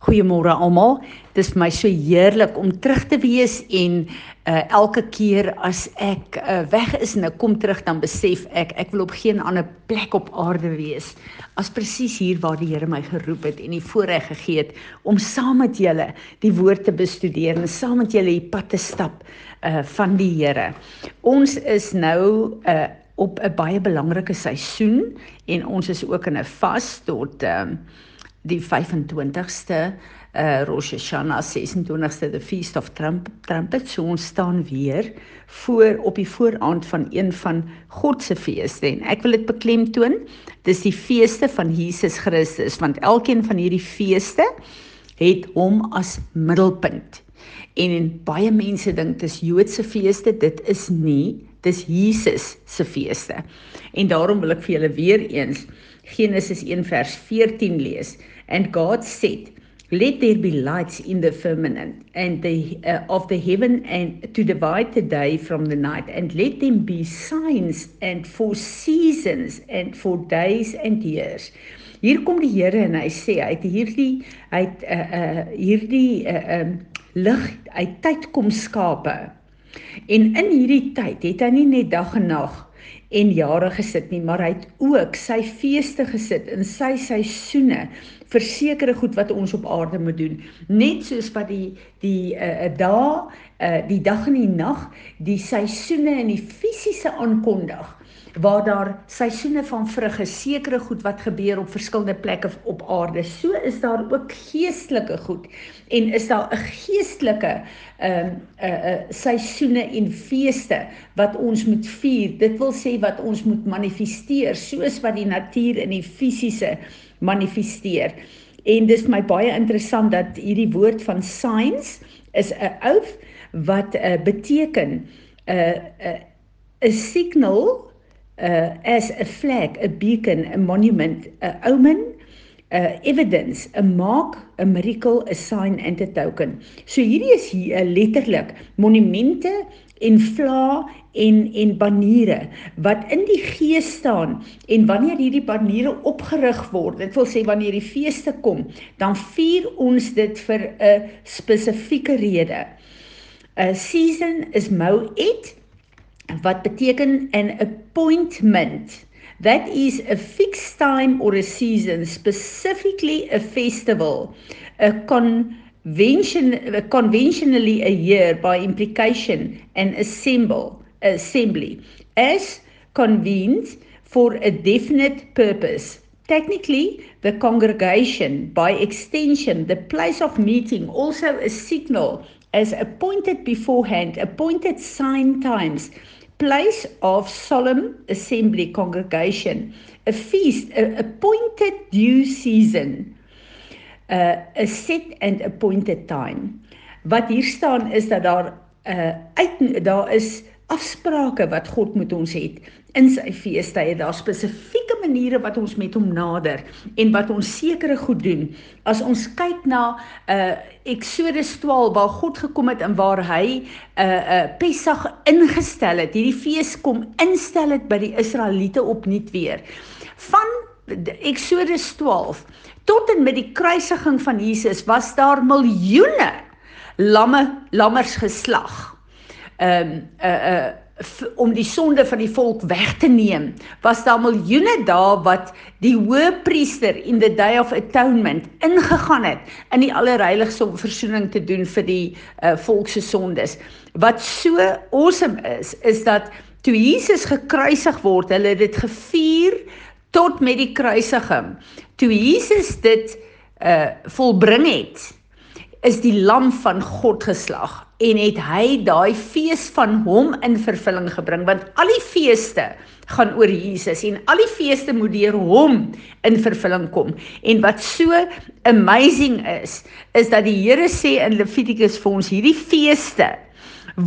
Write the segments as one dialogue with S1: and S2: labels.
S1: Goeiemôre almal. Dit is my so heerlik om terug te wees en uh, elke keer as ek uh, weg is en ek kom terug dan besef ek ek wil op geen ander plek op aarde wees as presies hier waar die Here my geroep het en die voorreg gegee het om saam met julle die woord te bestudeer en saam met julle die pad te stap uh, van die Here. Ons is nou uh, op 'n baie belangrike seisoen en ons is ook in 'n vas tot uh, die 25ste uh Rosh Hashanah 26ste the feast of Trump trumpets so ons staan weer voor op die vooraand van een van God se feeste. En ek wil dit beklemtoon dis die feeste van Jesus Christus want elkeen van hierdie feeste het hom as middelpunt. En en baie mense dink dis Joodse feeste dit is nie dis Jesus se feeste. En daarom wil ek vir julle weer eens Genesis 1 vers 14 lees. And God said, Let there be lights in the firmament and the uh, of the heaven and to divide the day from the night and let them be signs and for seasons and for days and years. Hier kom die Here en hy sê hy het hierdie hy het uh, uh hierdie uh um lig uit tyd kom skape. En in hierdie tyd het hy nie net dag en nag en jare gesit nie, maar hy het ook sy feeste gesit in sy seisoene vir sekere goed wat ons op aarde moet doen. Net soos wat die die 'n uh, uh, dae, uh, die dag en die nag, die seisoene en die fisiese aankondig waar daar seisoene van vrugge, sekere goed wat gebeur op verskillende plekke op aarde. So is daar ook geestelike goed en is daar 'n geestelike ehm um, 'n uh, 'n uh, seisoene en feeste wat ons moet vier. Dit wil sê wat ons moet manifesteer soos wat die natuur in die fisiese manifesteer. En dis my baie interessant dat hierdie woord van signs is 'n oath wat uh, beteken 'n uh, 'n uh, 'n signal uh, as a flag, a beacon, a monument, a omen, uh, evidence, a mark, a miracle, a sign and a token. So hierdie is hier uh, letterlik monumente en vla en en baniere wat in die gees staan en wanneer hierdie baniere opgerig word dit wil sê wanneer die feeste kom dan vier ons dit vir 'n spesifieke rede 'n season is mouet wat beteken an appointment. That is a fixed time or a season specifically a festival. A convention a conventionally a year by implication an assemble assembly. As convened for a definite purpose. Technically the congregation by extension the place of meeting also a signal as appointed beforehand appointed sign times place of solemn assembly congregation, a feast, a appointed due season, uh, a set and appointed time. Wat hier staan is dat daar uh uit daar is afsprake wat God met ons het in sy feestydde. Daar spesifieke maniere wat ons met hom nader en wat ons sekere goed doen. As ons kyk na uh Exodus 12 waar God gekom het en waar hy 'n uh, uh Pessach ingestel het, hierdie fees kom instel het by die Israeliete opnuut weer. Van Exodus 12 tot en met die kruisiging van Jesus was daar miljoene lamme lammers geslag ehm um, uh uh om die sonde van die volk weg te neem was daar miljoene dae wat die hoëpriester in the day of atonement ingegaan het in die allerheiligste om verzoening te doen vir die uh, volk se sondes. Wat so awesome is is dat toe Jesus gekruisig word hulle dit gevier tot met die kruisiging. Toe Jesus dit uh volbring het is die lam van God geslag en het hy daai fees van hom in vervulling gebring want al die feeste gaan oor Jesus en al die feeste moet deur hom in vervulling kom en wat so amazing is is dat die Here sê in Levitikus vir ons hierdie feeste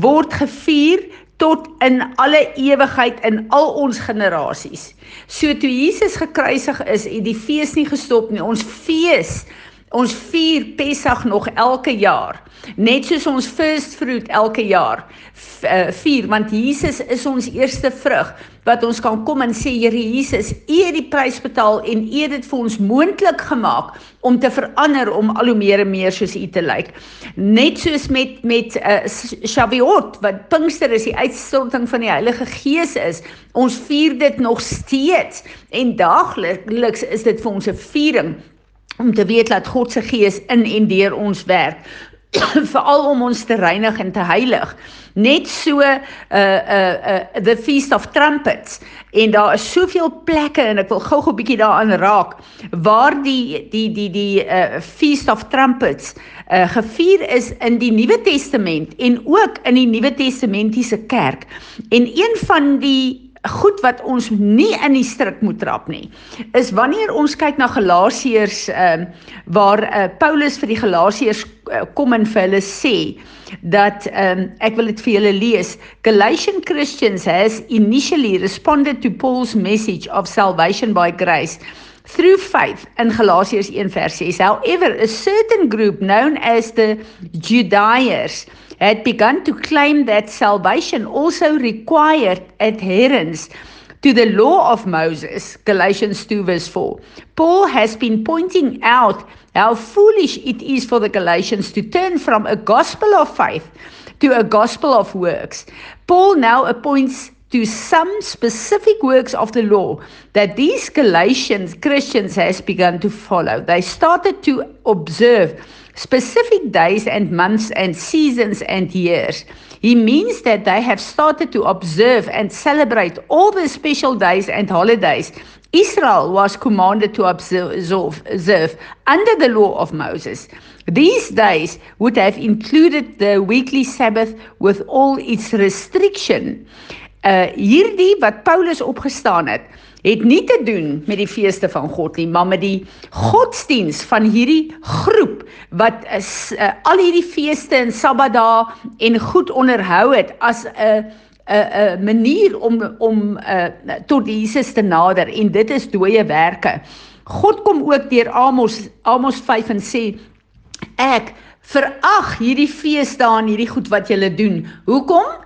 S1: word gevier tot in alle ewigheid in al ons generasies. So toe Jesus gekruisig is, het die fees nie gestop nie. Ons fees Ons vier Pessach nog elke jaar. Net soos ons first fruit elke jaar uh, vier want Jesus is ons eerste vrug wat ons kan kom en sê Here Jesus, U het die prys betaal en U het dit vir ons moontlik gemaak om te verander om al hoe meer en meer soos U te lyk. Net soos met met uh, Shavuot wat Pinkster is, die uitstorting van die Heilige Gees is. Ons vier dit nog steeds en daagliks is dit vir ons 'n viering om te weet dat God se Gees in en deur ons werk. veral om ons te reinig en te heilig. Net so uh uh uh the feast of trumpets en daar is soveel plekke en ek wil gou-gou 'n bietjie daaraan raak waar die die die die uh feast of trumpets uh gevier is in die Nuwe Testament en ook in die Nuwe Testamentiese kerk. En een van die goed wat ons nie in die strik moet trap nie is wanneer ons kyk na Galasiërs ehm uh, waar uh, Paulus vir die Galasiërs uh, kom en vir hulle sê dat um, ek wil dit vir julle lees Galatian Christians has initially responded to Paul's message of salvation by grace through faith in Galatians 1 verse 6 however a certain group known as the Judaizers had begun to claim that salvation also required adherence to the law of Moses, Galatians 2 verse 4. Paul has been pointing out how foolish it is for the Galatians to turn from a gospel of faith to a gospel of works. Paul now appoints to some specific works of the law that these Galatians Christians has begun to follow. They started to observe specific days and months and seasons and years. He means that they have started to observe and celebrate all the special days and holidays Israel was commanded to observe, observe under the law of Moses. These days would have included the weekly Sabbath with all its restriction. Uh hierdie wat Paulus opgestaan het, het nie te doen met die feeste van God nie, maar met die godsdiens van hierdie groep wat is uh, al hierdie feeste en Sabbatdae en goed onderhou het as 'n 'n 'n manier om om uh, tot Jesus te nader en dit is dooie werke. God kom ook deur Amos Amos 5 en sê ek verag hierdie feesdae en hierdie goed wat julle doen. Hoekom?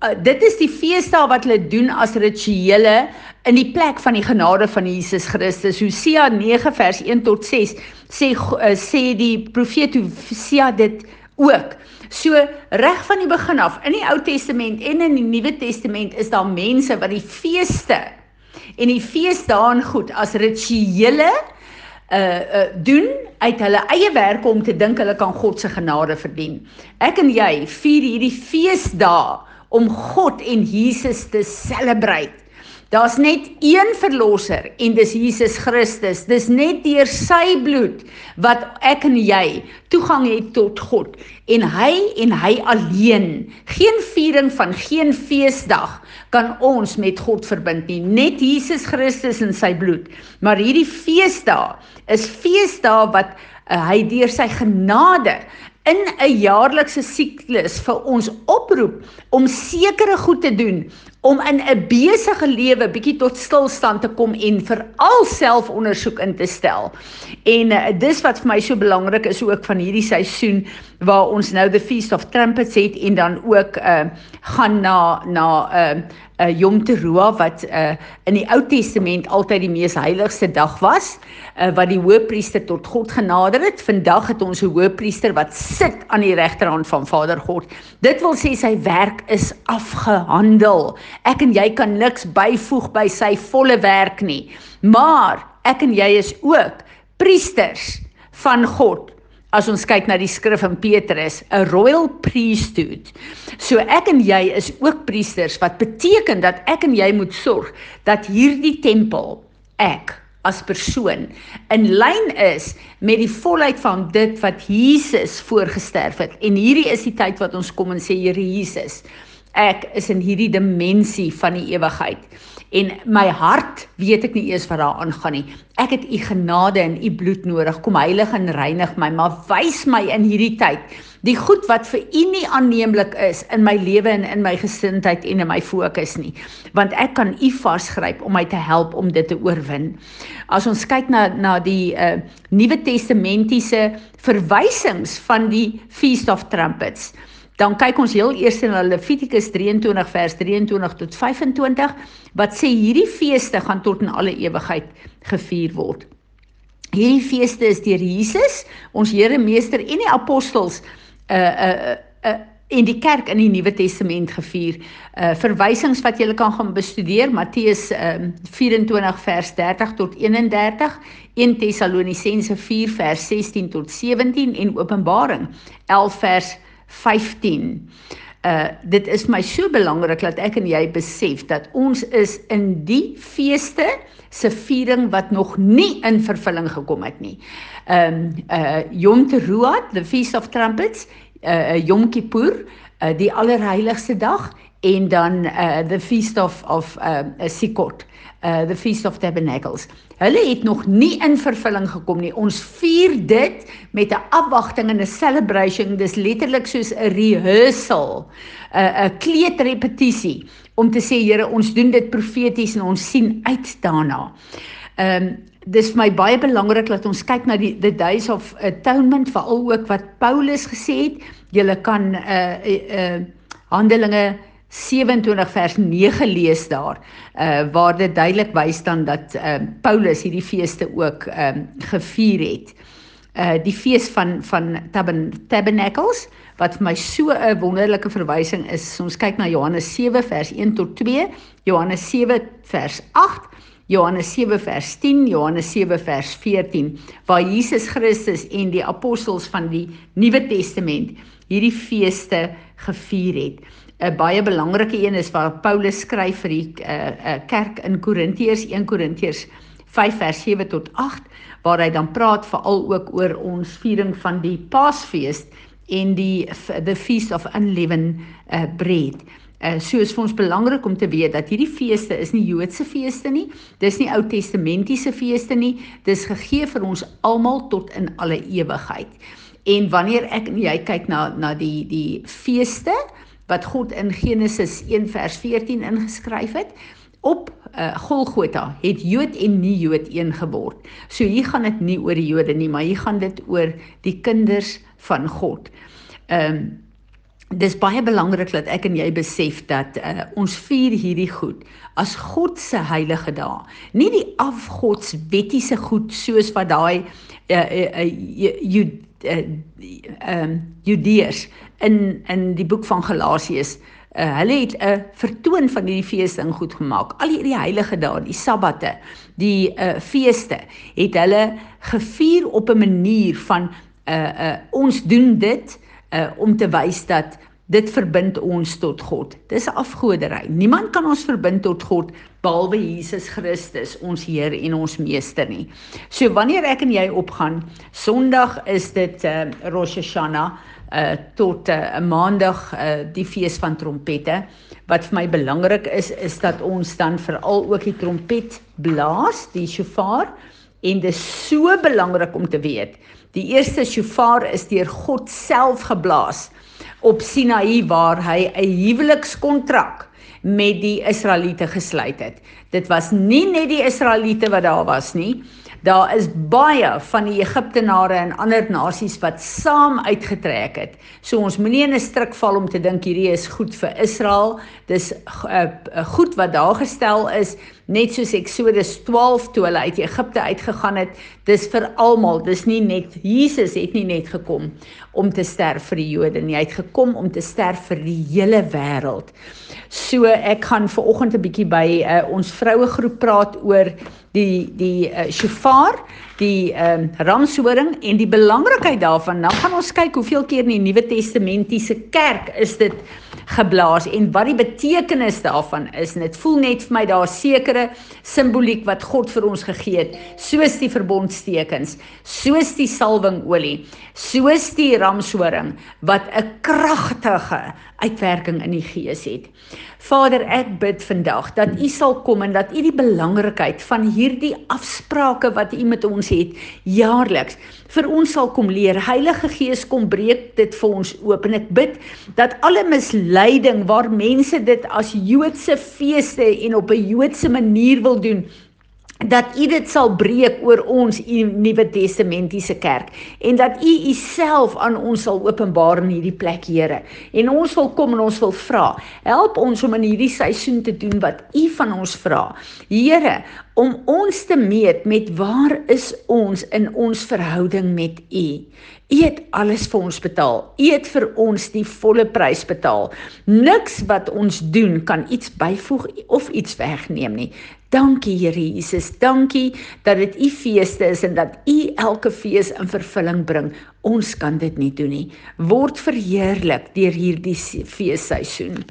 S1: Uh, dit is die feesdae wat hulle doen as rituele in die plek van die genade van Jesus Christus. Hosea 9 vers 1 tot 6 sê uh, sê die profeet Hosea dit ook. So reg van die begin af in die Ou Testament en in die Nuwe Testament is daar mense wat die feeste en die feesdae goed as rituele uh uh doen uit hulle eie werk om te dink hulle kan God se genade verdien. Ek en jy vier hierdie feesdae om God en Jesus te celebrate. Daar's net een verlosser en dis Jesus Christus. Dis net deur sy bloed wat ek en jy toegang het tot God en hy en hy alleen. Geen viering van geen feesdag kan ons met God verbind nie. Net Jesus Christus en sy bloed. Maar hierdie feesdae is feesdae wat uh, hy deur sy genade in 'n jaarlikse siklus vir ons oproep om sekere goed te doen om in 'n besige lewe bietjie tot stilstand te kom en veral selfondersoek in te stel. En uh, dis wat vir my so belangrik is ook van hierdie seisoen waar ons nou the feast of trumpets het en dan ook uh gaan na na uh uh Yom Teruah wat uh in die Ou Testament altyd die mees heiligste dag was, uh wat die hoëpriester tot God genader het. Vandag het ons 'n hoëpriester wat sit aan die regterhand van Vader God. Dit wil sê sy werk is afgehandel. Ek en jy kan niks byvoeg by sy volle werk nie. Maar ek en jy is ook priesters van God as ons kyk na die skrif in Petrus, 'n royal priesthood. So ek en jy is ook priesters wat beteken dat ek en jy moet sorg dat hierdie tempel ek as persoon in lyn is met die volheid van dit wat Jesus voorgesterf het. En hierdie is die tyd wat ons kom en sê Here Jesus, ek is in hierdie dimensie van die ewigheid En my hart weet ek nie eers wat daar aangaan nie. Ek het u genade en u bloed nodig. Kom heilig en reinig my, maar wys my in hierdie tyd die goed wat vir u nie aanneemlik is in my lewe en in my gesindheid en in my fokus nie. Want ek kan u vasgryp om my te help om dit te oorwin. As ons kyk na na die uh Nuwe Testamentiese verwysings van die Feast of Trumpets, dan kyk ons heel eers na Levitikus 23 vers 23 tot 25 wat sê hierdie feeste gaan tot in alle ewigheid gevier word. Hierdie feeste is deur Jesus, ons Here Meester en die apostels uh uh uh in die kerk in die Nuwe Testament gevier. Uh verwysings wat jy kan gaan bestudeer, Matteus um uh, 24 vers 30 tot 31, 1 Tessalonisense 4 vers 16 tot 17 en Openbaring 11 vers 15. Uh dit is my so belangrik dat ek en jy besef dat ons is in die feeste se viering wat nog nie in vervulling gekom het nie. Um uh Yom Teruah, the Feast of Trumpets, uh Yom Kippur, uh die allerheiligste dag en dan uh the Feast of of uh Sukkot uh the feast of tabernacles. Hulle het nog nie in vervulling gekom nie. Ons vier dit met 'n afwagting en 'n celebration. Dis letterlik soos 'n rehearsal, 'n 'n kleedrepetisie om te sê Here, ons doen dit profeties en ons sien uit daarna. Ehm um, dis my baie belangrik dat ons kyk na die the days of atonement veral ook wat Paulus gesê het. Jy kan uh uh, uh Handelinge 27 vers 9 lees daar uh waar dit duidelik wys dan dat uh Paulus hierdie feeste ook um gevier het. Uh die fees van van Tabernacles wat vir my so 'n wonderlike verwysing is. Ons kyk na Johannes 7 vers 1 tot 2, Johannes 7 vers 8, Johannes 7 vers 10, Johannes 7 vers 14 waar Jesus Christus en die apostels van die Nuwe Testament hierdie feeste gevier het. 'n baie belangrike een is waar Paulus skryf vir die uh, uh, kerk in Korintiërs 1 Korintiërs 5 vers 7 tot 8 waar hy dan praat veral ook oor ons viering van die Paasfees en die the feast of unleavened uh, bread. Uh, so is vir ons belangrik om te weet dat hierdie feeste is nie Joodse feeste nie. Dis nie Ou Testamentiese feeste nie. Dis gegee vir ons almal tot in alle ewigheid. En wanneer ek en jy kyk na na die die feeste, wat God in Genesis 1 vers 14 ingeskryf het op uh, Golgotha het Jood en nie Jood een geword. So hier gaan dit nie oor die Jode nie, maar hier gaan dit oor die kinders van God. Ehm um, dis baie belangrik dat ek en jy besef dat uh, ons vier hierdie goed as God se heilige dae. Nie die afgodswettiese goed soos wat daai uh, uh, uh, ehm uh, Judeërs in in die boek van Galasiërs. Uh, hulle het 'n vertoon van hierdie feeste in goed gemaak. Al hierdie heilige dae, die sabbate, die uh feeste, het hulle gevier op 'n manier van uh uh ons doen dit uh om te wys dat dit verbind ons tot God. Dis afgodery. Niemand kan ons verbind tot God behalwe Jesus Christus, ons Heer en ons Meester nie. So wanneer ek en jy opgaan, Sondag is dit uh Rosh Hashanah uh tot 'n uh, maandag uh die fees van trompette. Wat vir my belangrik is is dat ons dan veral ook die trompet blaas, die shofar en dit is so belangrik om te weet. Die eerste shofar is deur God self geblaas op Sinaï waar hy 'n huwelikskontrak met die Israeliete gesluit het. Dit was nie net die Israeliete wat daar was nie, Daar is baie van die Egiptenare en ander nasies wat saam uitgetrek het. So ons moenie in 'n struik val om te dink hierdie is goed vir Israel. Dis 'n uh, uh, goed wat daar gestel is net soos Eksodus 12 toe hulle uit Egipte uitgegaan het. Dis vir almal. Dis nie net Jesus het nie net gekom om te sterf vir die Jode nie. Hy het gekom om te sterf vir die hele wêreld. So ek gaan ver oggend 'n bietjie by uh, ons vroue groep praat oor die die uh, shofar, die ehm uh, ramshoring en die belangrikheid daarvan. Nou gaan ons kyk hoeveel keer in die Nuwe Testamentiese kerk is dit geblaas en wat die betekenis daarvan is. En dit voel net vir my daar sekere simboliek wat God vir ons gegee het, soos die verbondstekens, soos die salwingolie, soos die ramshoring wat 'n kragtige uitwerking in die gees het. Vader, ek bid vandag dat U sal kom en dat U die belangrikheid van hierdie afsprake wat U met ons het jaarliks vir ons sal kom leer. Heilige Gees kom breek dit vir ons oop en ek bid dat alle misleiding waar mense dit as Joodse feeste en op 'n Joodse manier wil doen dat u dit sal breek oor ons u Nuwe Testamentiese kerk en dat u u self aan ons sal openbaar in hierdie plek Here. En ons wil kom en ons wil vra. Help ons om in hierdie seisoen te doen wat u van ons vra. Here om ons te meet met waar is ons in ons verhouding met u U het alles vir ons betaal. U het vir ons die volle prys betaal. Niks wat ons doen kan iets byvoeg of iets wegneem nie. Dankie Here Jesus. Dankie dat dit u feeste is en dat u elke fees in vervulling bring. Ons kan dit nie doen nie. Word verheerlik deur hierdie feesseisoen.